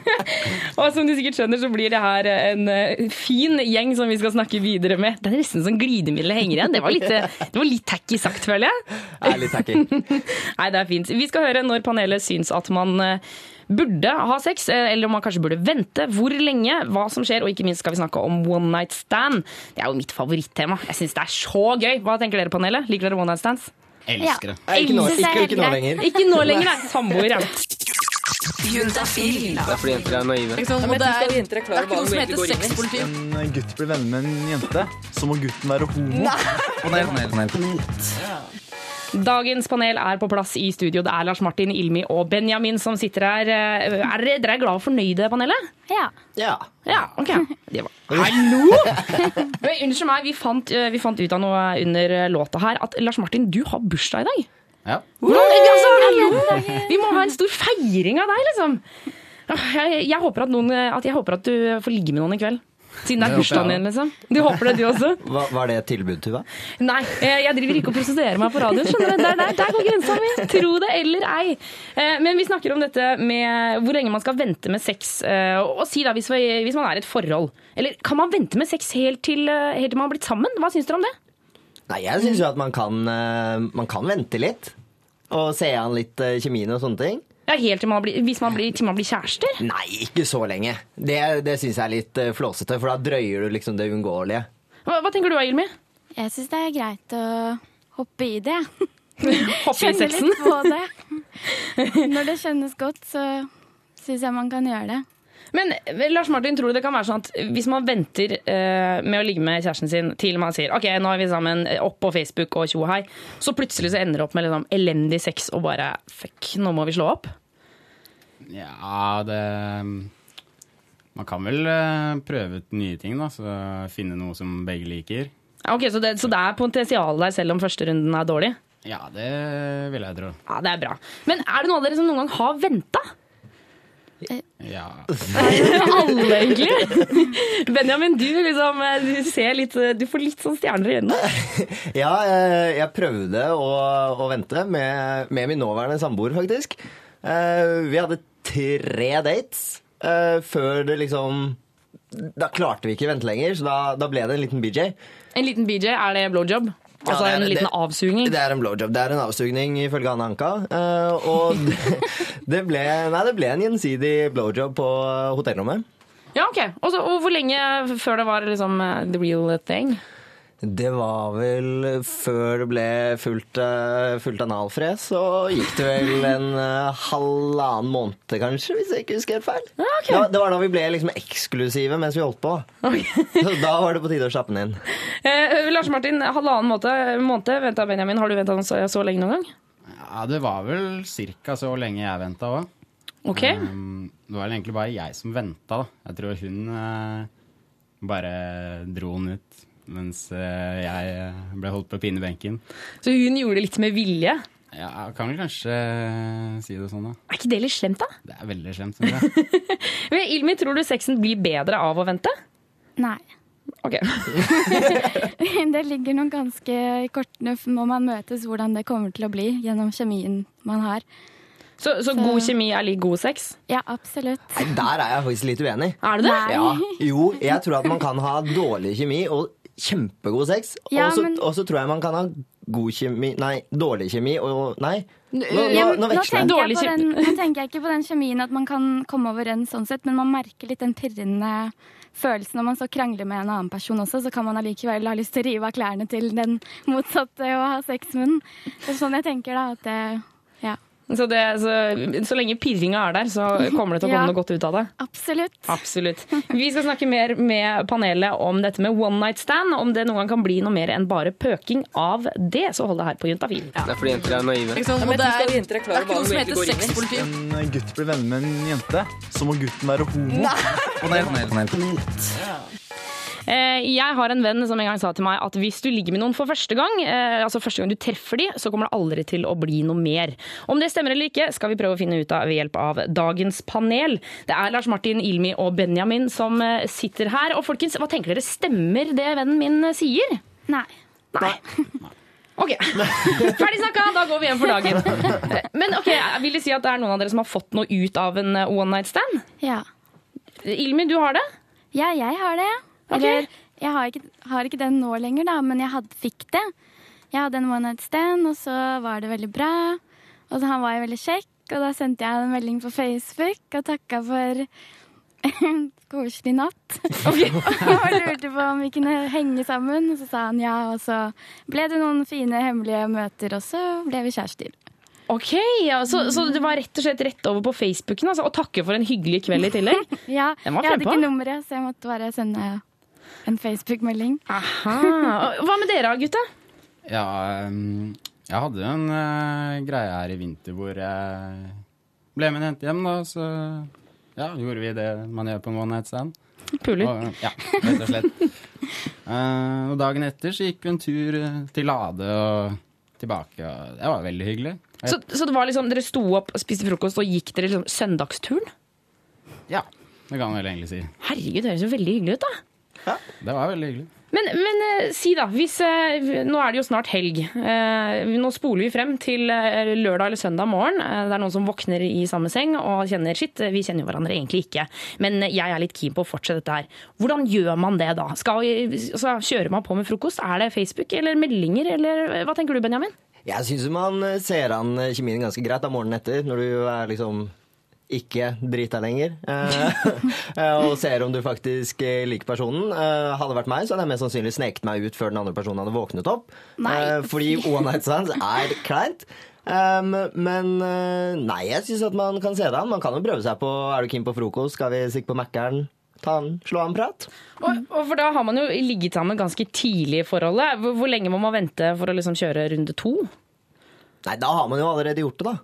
Og som du sikkert skjønner, så blir det her en eh, fin gjeng som vi skal snakke videre med. Det er nesten som glidemiddelet henger igjen. Det var litt, eh, det var litt tacky sagt, føler jeg. Er litt tacky. Nei, det er fint. Vi skal høre når panelet syns at man eh, burde ha sex, eh, eller om man kanskje burde vente, hvor lenge, hva som skjer, og ikke minst skal vi snakke om one night stand. Det er jo mitt favorittema. Jeg syns det er så gøy. Hva tenker dere, panelet? Liker dere one night stands? Elsker det. Ja. ikke nå- ikke- ikke nå lenger. Ikke nå lenger, nei. Samboer, ja. Det er fordi jenter er naive. Ikke sant? Og det er, det er ikke noe som heter sexpoliti. en gutt blir venner med en jente, så må gutten være homo. Panel, panel, panel. Dagens panel er på plass i studio. Det er Lars Martin, Ilmi og Benjamin som sitter her. Eh, Er dere, dere er glad og fornøyde, panelet? Ja. Ja. Ja, ok. Det var... Hallo! Unnskyld meg, vi fant, eh, vi fant ut av noe under låta her at Lars Martin, du har bursdag i dag. Ja. Hvordan, altså, hallo! Vi må ha en stor feiring av deg, liksom. Jeg, jeg, håper at noen, at jeg håper at du får ligge med noen i kveld. Siden det er bursdagen din, liksom. Du håper det, du også? Hva, var det et tilbud, Tuva? Nei, eh, jeg driver ikke og prosederer meg på radioen. skjønner du? Der, der, der går grensa mi. Tro det eller ei. Eh, Men vi snakker om dette med hvor lenge man skal vente med sex. eh, Og si da, hvis, vi, hvis man er i et forhold. Eller kan man vente med sex helt til, helt til man har blitt sammen? Hva syns dere om det? Nei, jeg syns jo at man kan, man kan vente litt. Og se an litt kjemien og sånne ting. Ja, Helt til man blir, hvis man blir, til man blir kjærester? Nei, ikke så lenge. Det, det syns jeg er litt eh, flåsete, for da drøyer du liksom det uunngåelige. Hva, hva tenker du, Ilmi? Jeg syns det er greit å hoppe i det. Hoppe i Kjenne sexen? litt på det. Når det kjennes godt, så syns jeg man kan gjøre det. Men eh, Lars Martin, tror du det kan være sånn at hvis man venter eh, med å ligge med kjæresten sin til man sier ok, nå er vi sammen, eh, opp på Facebook og tjo hei, så plutselig så ender det opp med liksom elendig sex og bare fuck, nå må vi slå opp? Ja, det Man kan vel eh, prøve ut nye ting, da. Så finne noe som begge liker. Ok, så det, så det er potensial der selv om første runden er dårlig? Ja, det vil jeg tro. Ja, det er bra. Men er det noe av dere som noen gang har venta? Ja. Alle, egentlig. Benjamin, du, liksom, du, ser litt, du får litt sånn stjerner i øynene. Ja, jeg, jeg prøvde å, å vente med, med min nåværende samboer, faktisk. Eh, vi hadde tre dates eh, før det liksom Da klarte vi ikke å vente lenger, så da, da ble det en liten BJ. En liten BJ, er det blowjob? Ja, Altså det er- en liten det- avsugning? Det er en blowjob. Det er en avsugning, ifølge Anne Anka. Uh, og det, det, ble, nei, det ble en gjensidig blowjob på hotellrommet. Ja, ok. Også, og hvor lenge før det var liksom eh, the real thing? Det var vel før det ble fullt, eh, fullt analfres, så gikk det vel en eh, halvannen måned, kanskje, hvis jeg ikke husker helt feil. det, var, det var da vi ble liksom eksklusive mens vi holdt på. Så da var det på tide å slappe den inn. Eh, Lars Martin, halvannen måned, måned venta Benjamin. Har du venta så, så lenge noen gang? Ja, det var vel cirka så lenge jeg venta òg. Ok. Um, det var egentlig bare jeg som venta, da. Jeg tror hun uh, bare dro den ut mens eh, jeg eh, ble holdt på pinebenken. Så hun gjorde det litt med vilje? Ja, kan vel kanskje eh, si det sånn, da. Er ikke det litt slemt, da? Det er veldig slemt, syns jeg. Men Ilmi, tror du sexen blir bedre av å vente? Nei. Ok. det ligger noen ganske i kortene når man møtes, hvordan det kommer til å bli gjennom kjemien man har. Så, så god kjemi er lik god sex? Ja, absolutt. Nei, der er jeg faktisk litt uenig. Er du det? Nei. Ja. Jo, jeg tror at man kan ha dårlig kjemi og kjempegod sex. Ja, og, så, men- og så tror jeg man kan ha god kjemi Nei, dårlig kjemi og Nei. Nå, nå, nå, veksler nå jeg den, nå tenker jeg ikke på den kjemien at man kan komme overens sånn sett, men man merker litt den pirrende følelsen når man så krangler med en annen person også, så kan man allikevel ha lyst til å rive av klærne til den motsatte og ha sex med den. Det er sånn jeg tenker da, at det, ja. Så, det, så, så lenge pirringa er der, så kommer det til å komme Ja. noe godt ut av det? Absolutt. Absolutt. Vi skal snakke mer med panelet om dette med one night stand. Om det noen gang kan bli noe mer enn bare pøking av det, så hold det her på Juntafil. Det er fordi jenter er naive. Ikke sant? Og det er, det er ikke noe som heter Hvis sexpoliti. en gutt blir venner med en jente, så må gutten være homo. Panel. Eh, Jeg har en venn som en gang sa til meg at hvis du ligger med noen for første gang, eh, altså første gang du treffer de, så kommer det aldri til å bli noe mer. Om det stemmer eller ikke, skal vi prøve å finne ut av ved hjelp av dagens panel. Det er Lars Martin, Ilmi og Benjamin som eh, sitter her. Og folkens, hva tenker dere? Stemmer det vennen min eh, sier? Nei. Nei. Ok, ferdig snakka, da går vi hjem for dagen. Men ok, vil det si at det er noen av dere som har fått noe ut av en eh, one night stand? Ja. Ilmi, du har det? Ja, jeg har det. Ok. Eller, jeg har ikke, har ikke den nå lenger, da, men jeg had, fikk det. Jeg hadde en one night stand, og så var det veldig bra. Og så han var jo veldig kjekk, og da sendte jeg en melding på Facebook og takka for en koselig natt. og lurte på om vi kunne henge sammen, og så sa han ja. Og så ble det noen fine hemmelige møter, og så ble vi kjærester. Ok, ja, så, så det var rett og slett rett over på Facebooken altså, og takke for en hyggelig kveld i tillegg? Ja, jeg hadde ikke nummeret, så jeg måtte bare sende en Facebook-melding. Aha. Hva med dere, gutta? Ja, jeg hadde jo en uh, greie her i vinter hvor jeg ble med en jente hjem, da, så ja, gjorde vi det man gjør på en one night stand. Puler. Og, ja, rett og slett. uh, og dagen etter så gikk vi en tur eh, til Lade og tilbake, og det var veldig hyggelig. Så, så det var liksom, dere sto opp, spiste frokost og gikk dere liksom søndagsturen? Ja, det kan man vel egentlig si. Herregud, det høres jo veldig hyggelig ut, da. Det var veldig hyggelig. Men, men eh, si da, hvis, eh, nå er det jo snart helg. Eh, nå spoler vi frem til lørdag eller søndag morgen. Det er noen som våkner i samme seng og kjenner sitt. vi kjenner jo hverandre egentlig ikke. Men jeg er litt keen på å fortsette dette her. Hvordan gjør man det da? Skal, altså, kjører man på med frokost? Er det Facebook eller meldinger, eller hva tenker du, Benjamin? Jeg syns man ser an kjemien ganske greit da morgenen etter, når du er liksom ikke drita lenger. Eh, eh, og ser om du faktisk eh, liker personen. Hadde det vært meg, så hadde jeg mest sannsynlig sneket meg ut før den andre personen hadde våknet opp. Nei. Fordi one night stands er kleint. Um, men nei, jeg syns at man kan se det an. Man kan jo prøve seg på Er du keen på frokost? Skal vi stikke på Mækkern? Ta en, slå av en prat? Og, og for da har man jo ligget sammen ganske tidlig i forholdet. Hvor, hvor lenge må man vente for å liksom kjøre runde to? Nei, da har man jo allerede gjort det, da.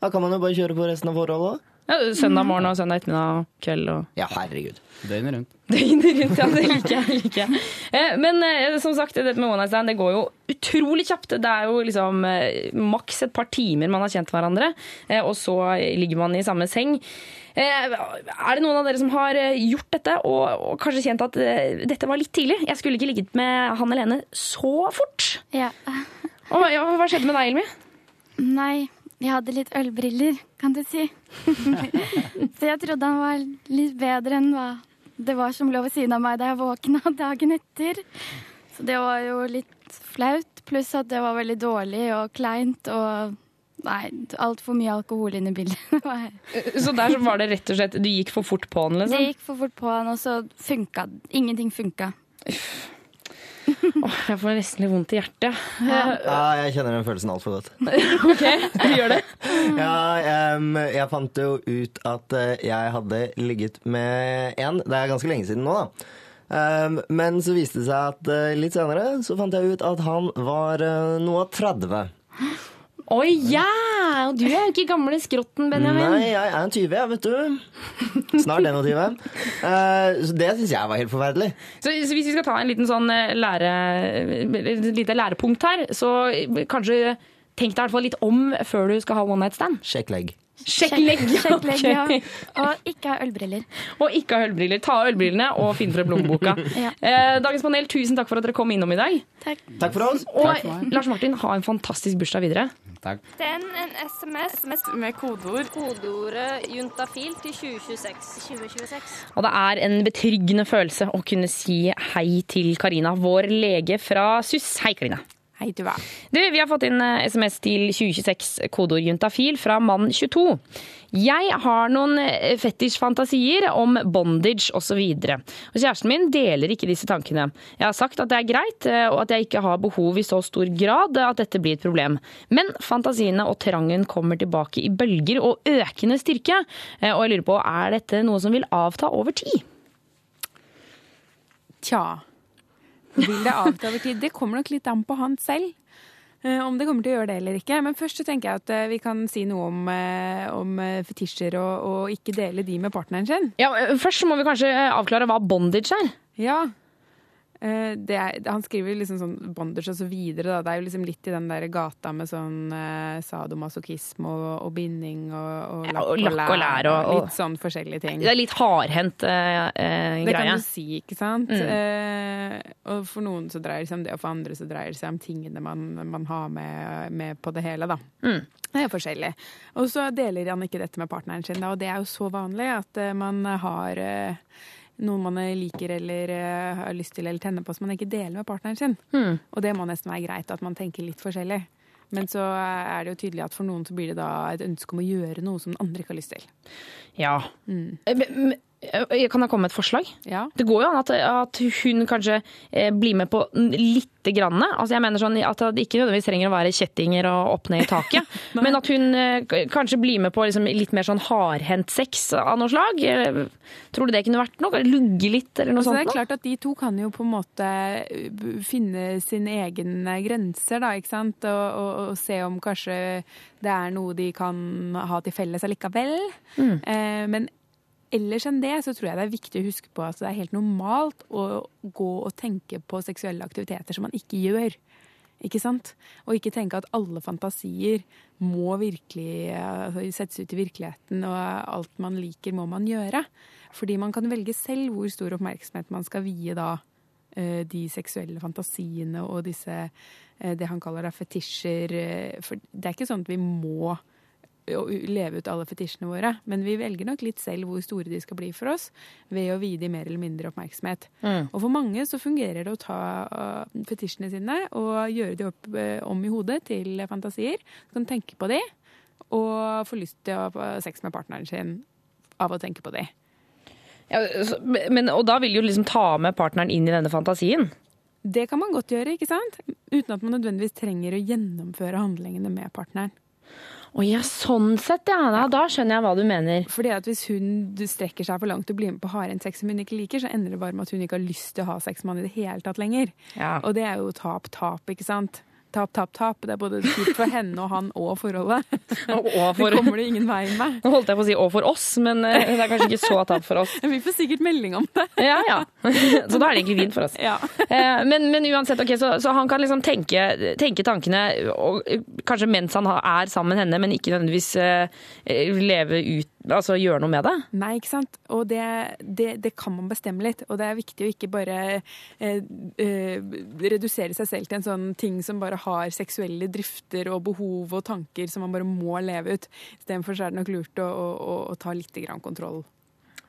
Da kan man jo bare kjøre på resten av forholdet. Ja, søndag morgen og søndag ettermiddag og kveld og Ja, herregud. Døgnet rundt. Døgnet rundt, ja. Det liker jeg. liker jeg. Eh, Men eh, som sagt, dette med one night stand det går jo utrolig kjapt. Det er jo liksom eh, maks et par timer man har kjent hverandre, og så ligger man i samme seng. Er det noen av dere som har gjort dette og, og kanskje kjent at dette var litt tidlig? Jeg skulle ikke ligget med han Helene så fort. Ja. Og, ja, hva skjedde med deg, Elmi? Nei, jeg hadde litt ølbriller, kan du si. Så jeg trodde han var litt bedre enn hva det var som lå ved siden av meg da jeg våkna dagen etter. Så det var jo litt flaut, pluss at det var veldig dårlig og kleint og Nei, altfor mye alkohol inne i bildet. Så der var det rett og slett Du gikk for fort på han, liksom? Det gikk for fort på han, og så funka Ingenting funka. Åh, jeg får nesten litt vondt i hjertet. Ja, jeg kjenner den følelsen altfor godt. OK, du gjør det. Ja, um, jeg fant jo ut at eh, jeg hadde ligget med en. Det er ganske lenge siden nå, da. Um, men så viste det seg at eh, litt senere så fant jeg ut at han var uh, noe av 30. Oi, ja! Og du er jo ikke gamle skrotten, Benjamin. Nei, jeg er en 20, jeg, vet du. Snart 21. Uh, så det syns jeg var helt forferdelig. Så, så hvis vi skal ta en liten sånn eh, lære, et lite lærepunkt her, så kanskje tenk deg i hvert fall litt om før du skal ha one night stand. Sjekk legg. Sjekk legg! Sjekk legg, ja. Og ikke ha ølbriller. Og ikke ha ølbriller. Ta av ølbrillene og finn frem lommeboka. Ja. Eh, Dagens panel, tusen takk for at dere kom innom i dag. Takk. Takk for oss. Og Lars Martin, ha en fantastisk bursdag videre. Takk. Send en SMS med kodeord. Kodeordet juntafil til 2026. 2026. Og det er en betryggende følelse å kunne si hei til Karina, vår lege fra SUS. Hei, Karina. Hei, Tuva. Du, vi har fått inn eh, SMS til 2026, kodeord juntafil, fra mann22. Jeg har noen eh, fetisjfantasier om bondage osv. Kjæresten min deler ikke disse tankene. Jeg har sagt at det er greit, eh, og at jeg ikke har behov i så stor grad at dette blir et problem. Men fantasiene og trangen kommer tilbake i bølger og økende styrke. Og jeg lurer på, er dette noe som vil avta over tid? Tja. Vil det avta over tid? Det kommer nok litt an på han selv. eh, Om det kommer til å gjøre det eller ikke. Men først så tenker jeg at eh, vi kan si noe om, eh, om fetisjer og, og ikke dele de med partneren sin. Ja, Først så må vi kanskje avklare hva bondage er. Ja. Eh, Det er, han skriver liksom sånn bondage og så videre. Da. Det er jo liksom litt i den der gata med sånn eh, sadomasochisme og, og binding og, og lakk og og, lakk og lær. og- litt sånn forskjellige ting. Det er litt hardhendt eh, eh, Det kan du si, ikke sant? Mm. Eh, og for noen så dreier det seg om det, og for andre så dreier det seg om tingene man, man har med, med på det hele, da. Mm. Det er forskjellig. Og så deler han ikke dette med partneren sin, da, og det er jo så vanlig at eh, man har eh, noen man liker eller uh, har lyst til eller tenner på som man ikke deler med partneren sin. Mm. Og det må nesten være greit at man tenker litt forskjellig. Men så er det jo tydelig at for noen så blir det da et ønske om å gjøre noe som den andre ikke har lyst til. Ja. Mm. Eh, men- Kan jeg komme med et forslag? Ja. Det går jo an at, at hun kanskje eh, blir med på lite grann. Altså jeg mener sånn at det ikke nødvendigvis trenger å være kjettinger og opp ned i taket. men at hun eh, kanskje blir med på liksom litt mer sånn hardhendt sex av noe slag. Eh, Tror du det kunne vært noe? Lugge litt eller noe Altså, det er klart at De to kan jo på en måte finne sine egne grenser, da, ikke sant? Og, og, og se om kanskje det er noe de kan ha til felles allikevel. Mm. Eh, men ellers enn det så tror jeg det er viktig å huske på at det er helt normalt å gå og tenke på seksuelle aktiviteter som man ikke gjør. Ikke sant? Og ikke tenke at alle fantasier må virkelig altså, settes ut i virkeligheten, og alt man liker, må man gjøre. Fordi man kan velge selv hvor stor oppmerksomhet man skal vie da eh, de seksuelle fantasiene og disse eh, det han kaller da fetisjer. eh, For det er ikke sånn at vi må å leve ut alle fetisjene våre, men vi velger nok litt selv hvor store de skal bli for oss, ved å vie de mer eller mindre oppmerksomhet. Mm. Og for mange så fungerer det å ta uh, fetisjene sine og gjøre de opp, uh, om i hodet til fantasier. Du kan tenke på de, og få lyst til å ha sex med partneren sin av å tenke på de. Ja, så- men, og da vil du liksom ta med partneren inn i denne fantasien. Det kan man godt gjøre, ikke sant? Uten at man nødvendigvis trenger å gjennomføre handlingene med partneren. Å ja, sånn sett, ja. Da, da skjønner jeg hva du mener. Fordi at Hvis hun strekker seg for langt og blir med på hardhendt sex som hun ikke liker, så ender det bare med at hun ikke har lyst til å ha sex med han i det hele tatt lenger. Ja. Og det er jo tap-tap, ikke sant? Tap, tap, tap. Det er både kjipt for henne og han og forholdet. Og for- Det kommer det ingen vei med. Nå holdt jeg på å si 'og for oss', men eh, det er kanskje ikke så tap for oss. Vi får sikkert melding om det. Ja, ja. Så da er det egentlig vin for oss. Ja. Men, men uansett, ok, så, så han kan liksom tenke, tenke tankene, og eh, kanskje mens han er sammen med henne, men ikke nødvendigvis eh, leve ut, altså gjøre noe med det. Nei, ikke sant. Og det, det, det kan man bestemme litt. Og det er viktig å ikke bare eh, eh, redusere seg selv til en sånn ting som bare har seksuelle drifter og behov og tanker som man bare må leve ut. Istedenfor så er det nok lurt å, å, å, å ta litt grann kontroll.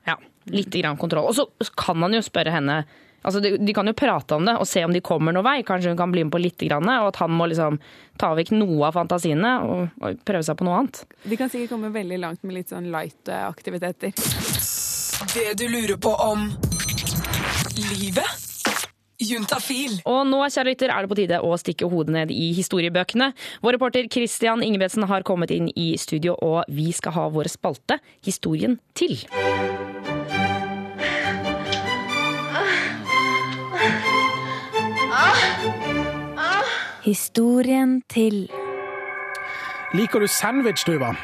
Ja, litt grann kontroll. Og så kan man jo spørre henne Altså, de, de kan jo prate om det og se om de kommer noen vei. Kanskje hun kan bli med på litt, grann, og at han må liksom ta vekk noe av fantasiene og, og prøve seg på noe annet. De kan sikkert komme veldig langt med litt sånn light eh, aktiviteter. Det du lurer på om livet? Juntafil. Og nå kjære lytter, er det på tide å stikke hodet ned i historiebøkene. Vår reporter Christian Ingebretsen har kommet inn i studio, og vi skal ha vår spalte Historien til. Historien til. Liker du sandwich, Tuva?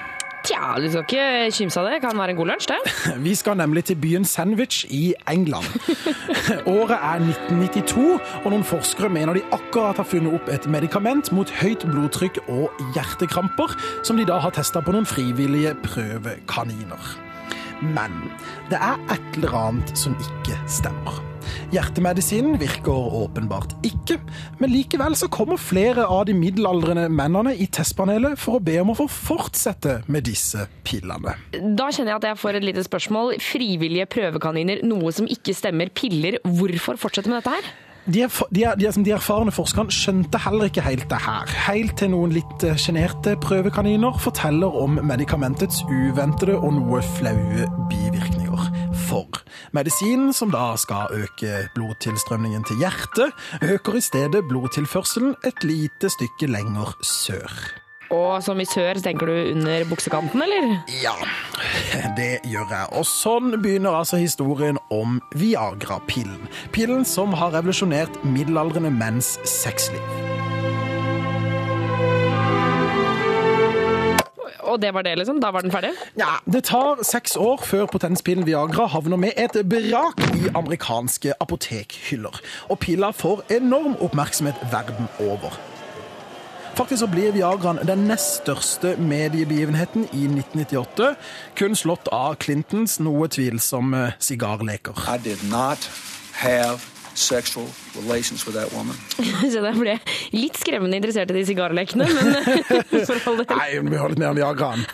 Tja, du skal ikke kimse av det. Kan være en god lunsj, det. Vi skal nemlig til byen Sandwich i England. Året er 1992, og noen forskere mener de akkurat har funnet opp et medikament mot høyt blodtrykk og hjertekramper, som de da har testa på noen frivillige prøvekaniner. Men det er et eller annet som ikke stemmer. Hjertemedisinen virker åpenbart ikke, men likevel så kommer flere av de middelaldrende mennene i testpanelet for å be om å få fortsette med disse pillene. Da kjenner jeg at jeg får et lite spørsmål. Frivillige prøvekaniner, noe som ikke stemmer. Piller. Hvorfor fortsette med dette her? De, er, de, er- de, er de erfarne forskerne skjønte heller ikke helt det her. Helt til noen litt eh, sjenerte prøvekaniner forteller om medikamentets uventede og noe flaue bivirkninger. For medisinen, som da skal øke blodtilstrømningen til hjertet, øker i stedet blodtilførselen et lite stykke lenger sør. Og som i sør, tenker du under buksekanten, eller? Ja, det gjør jeg. Og sånn begynner altså historien om Viagra-pillen. Pillen som har revolusjonert middelaldrende menns sexliv. Og det var det, liksom? Da var den ferdig? Ja, Det tar seks år før potenspillen Viagra havner med et brak i amerikanske apotekhyller. Og pilla får enorm oppmerksomhet verden over. Faktisk så blir Viagraen den nest største mediebegivenheten i 1998, kun slått av Clintons noe tvilsomme sigarleker. I did not have sexual relations with that woman. Så jeg ble litt skremmende interessert i de sigarlekene, men for all del. Nei, vi har litt mer Viagraen.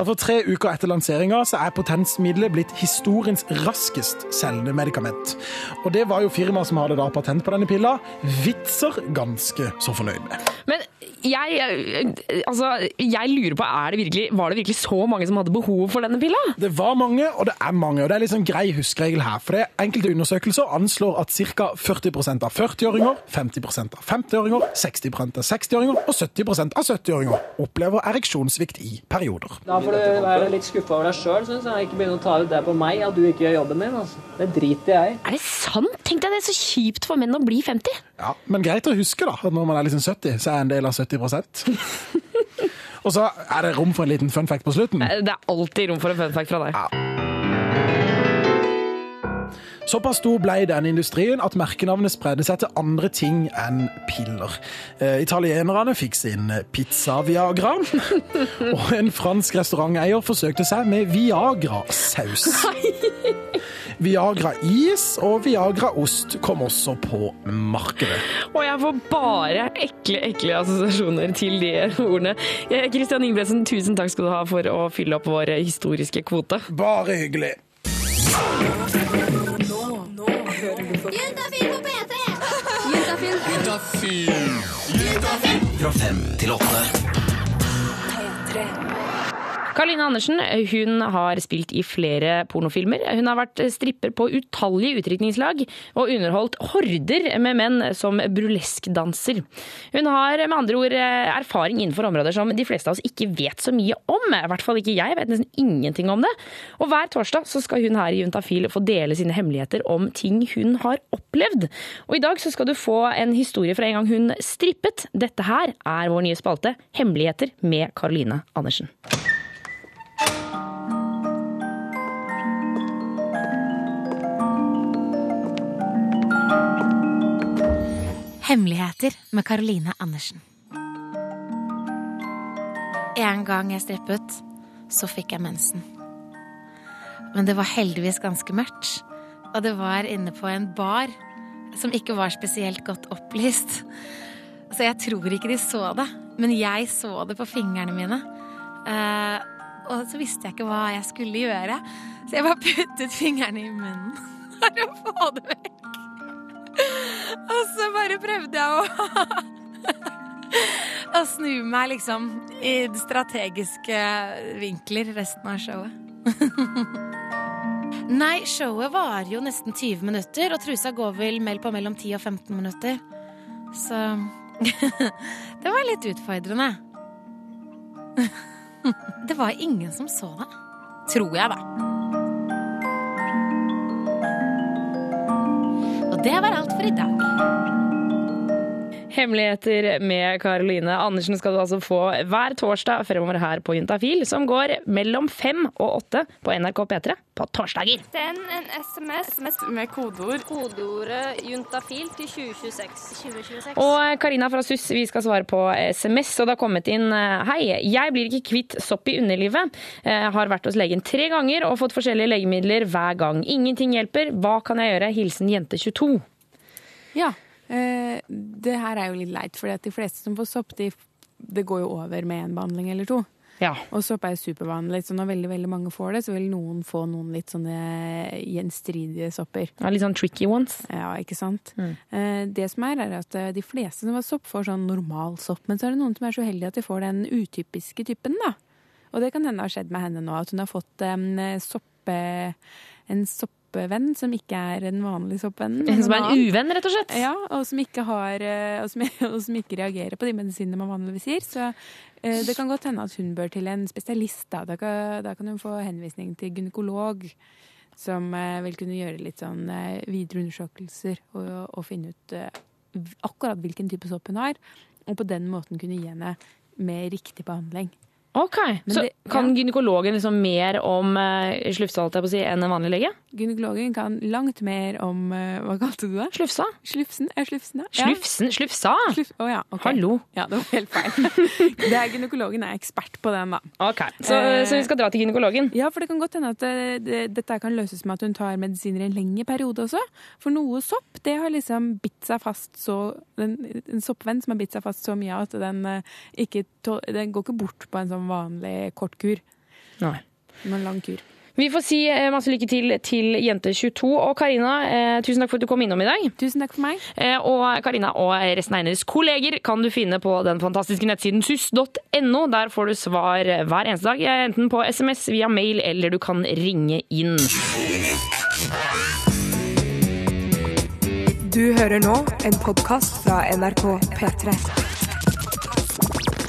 Og For tre uker etter lanseringa så er potensmiddelet blitt historiens raskest selgende medikament. Og det var jo firmaet som hadde da patent på denne pilla, Vitser ganske så fornøyd med. Men jeg, eh, altså, jeg lurer på, er det virkelig, var det virkelig så mange som hadde behov for denne pilla? Det var mange, og det er mange. og Det er sånn grei huskeregel her. For det er enkelte undersøkelser anslår at ca. 40% av 40-åringer, 50% av 50-åringer, 60% av 60-åringer og 70% av 70-åringer opplever ereksjonssvikt i perioder. Da får du være litt skuffa over deg sjøl, syns jeg. Ikke begynne å ta ut det på meg at du ikke gjør jobben din. Altså. Det driter jeg i. Er det sant? Tenk deg det er så kjipt for menn å bli 50. Ja, Men greit å huske da, at når man er liksom 70, så er en del av 70% Og så er det rom for en liten fun fact på slutten. Det er alltid rom for en fun fact fra deg. Såpass stor ble den industrien at merkenavnet spredde seg til andre ting enn piller. Eh, italienerne fikk sin pizza-viagra, og en fransk restauranteier forsøkte seg med Viagra-saus. Viagra-is og Viagra-ost kom også på markedet. Og jeg får bare ekle, ekle assosiasjoner til de ordene. Kristian Ingebretsen, tusen takk skal du ha for å fylle opp vår historiske kvote. Bare hyggelig. Fra fem til åtte. P3. Karoline Andersen hun har spilt i flere pornofilmer. Hun har vært stripper på utallige utdrikningslag og underholdt horder med menn som burleskdanser. Hun har med andre ord erfaring innenfor områder som de fleste av oss ikke vet så mye om. I hvert fall ikke jeg, vet nesten ingenting om det. Og hver torsdag så skal hun her i Juntafil få dele sine hemmeligheter om ting hun har opplevd. Og i dag så skal du få en historie fra en gang hun strippet. Dette her er vår nye spalte Hemmeligheter med Karoline Andersen. Hemmeligheter med Karoline Andersen. En gang jeg strippet, så fikk jeg mensen. Men det var heldigvis ganske mørkt, og det var inne på en bar som ikke var spesielt godt opplyst. Så jeg tror ikke de så det, men jeg så det på fingrene mine. Eh, og så visste jeg ikke hva jeg skulle gjøre, så jeg bare puttet fingrene i munnen for å få det vekk. Og så bare prøvde jeg å Å snu meg liksom i strategiske vinkler resten av showet. Nei, showet varer jo nesten 20 minutter, og trusa går vel mell på mellom 10 og 15 minutter. Så det var litt utfordrende. Det var ingen som så det. Tror jeg, da. Det var alt for i dag. Hemmeligheter med Karoline Andersen skal du altså få hver torsdag fremover her på Juntafil, som går mellom fem og åtte på NRK P3 på torsdager. Send en SMS med kodeord. Kodeordet juntafil til 2026. 2026. Og Karina fra SUS, vi skal svare på SMS, og det har kommet inn Hei, jeg blir ikke kvitt sopp i underlivet. Jeg har vært hos legen tre ganger og fått forskjellige legemidler hver gang. Ingenting hjelper. Hva kan jeg gjøre? Hilsen jente22. Ja. Eh, det her er jo litt leit, for de fleste som får sopp, de, det går jo over med en behandling eller to. Ja. Og sopp er supervanlig, så når veldig veldig mange får det, så vil noen få noen litt sånne gjenstridige sopper. Ja, Litt sånn tricky ones. Ja, ikke sant. Mm. Det som er, er at de fleste som har sopp, får sånn normal sopp. Men så er det noen som er så uheldige at de får den utypiske typen, da. Og det kan hende har skjedd med henne nå, at hun har fått en soppe... En sopp soppvenn som ikke er en vanlig soppvenn. En som er en uvenn, rett og slett? Ja, og som ikke, har, og som, og som ikke reagerer på de medisinene man vanligvis gir. Så eh, det kan godt hende at hun bør til en spesialist. Da, da, kan, da kan hun få henvisning til gynekolog. Som eh, vil kunne gjøre litt sånn eh, videre undersøkelser og, og finne ut akkurat hvilken type sopp hun har. Og på den måten kunne gi henne mer riktig behandling. Ok, Men Så det- kan ja. gynekologen liksom mer om uh, slufsa si, enn en vanlig lege? Gynekologen kan langt mer om eh, Hva kalte du det? Slufsa. Slufsen? Er slufsen, ja. Slufsen? Slufsa? Sluf, oh, ja, ok. Hallo. Ja, det var helt feil. Det er, gynekologen er ekspert på den, da. Ok, så, Eh, så vi skal dra til gynekologen? Ja, for det kan godt hende at det, det, dette kan løses med at hun tar medisiner i en lengre periode også. For noe sopp, det har liksom bitt seg fast så den, En soppvenn som har bitt seg fast så mye at den eh, ikke Den går ikke bort på en sånn vanlig kort kur. Nei. Men en lang kur. Vi får si eh, masse lykke til til Jente22. Og Karina, eh, tusen takk for at du kom innom i dag. Tusen takk for meg. Eh, og Karina og resten av hennes kolleger kan du finne på den fantastiske nettsiden sus.no. Der får du svar hver eneste dag, enten på SMS, via mail eller du kan ringe inn. Du hører nå en podkast fra NRK P3.